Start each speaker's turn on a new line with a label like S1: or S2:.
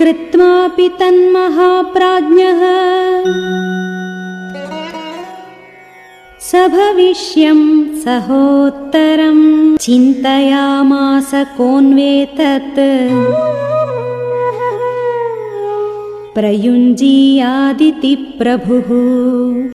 S1: कृत्वापि तन्महाप्राज्ञः। स भविष्यम् सहोत्तरम् चिन्तयामास कोऽन्वेतत् प्रयुञ्जीयादिति प्रभुः।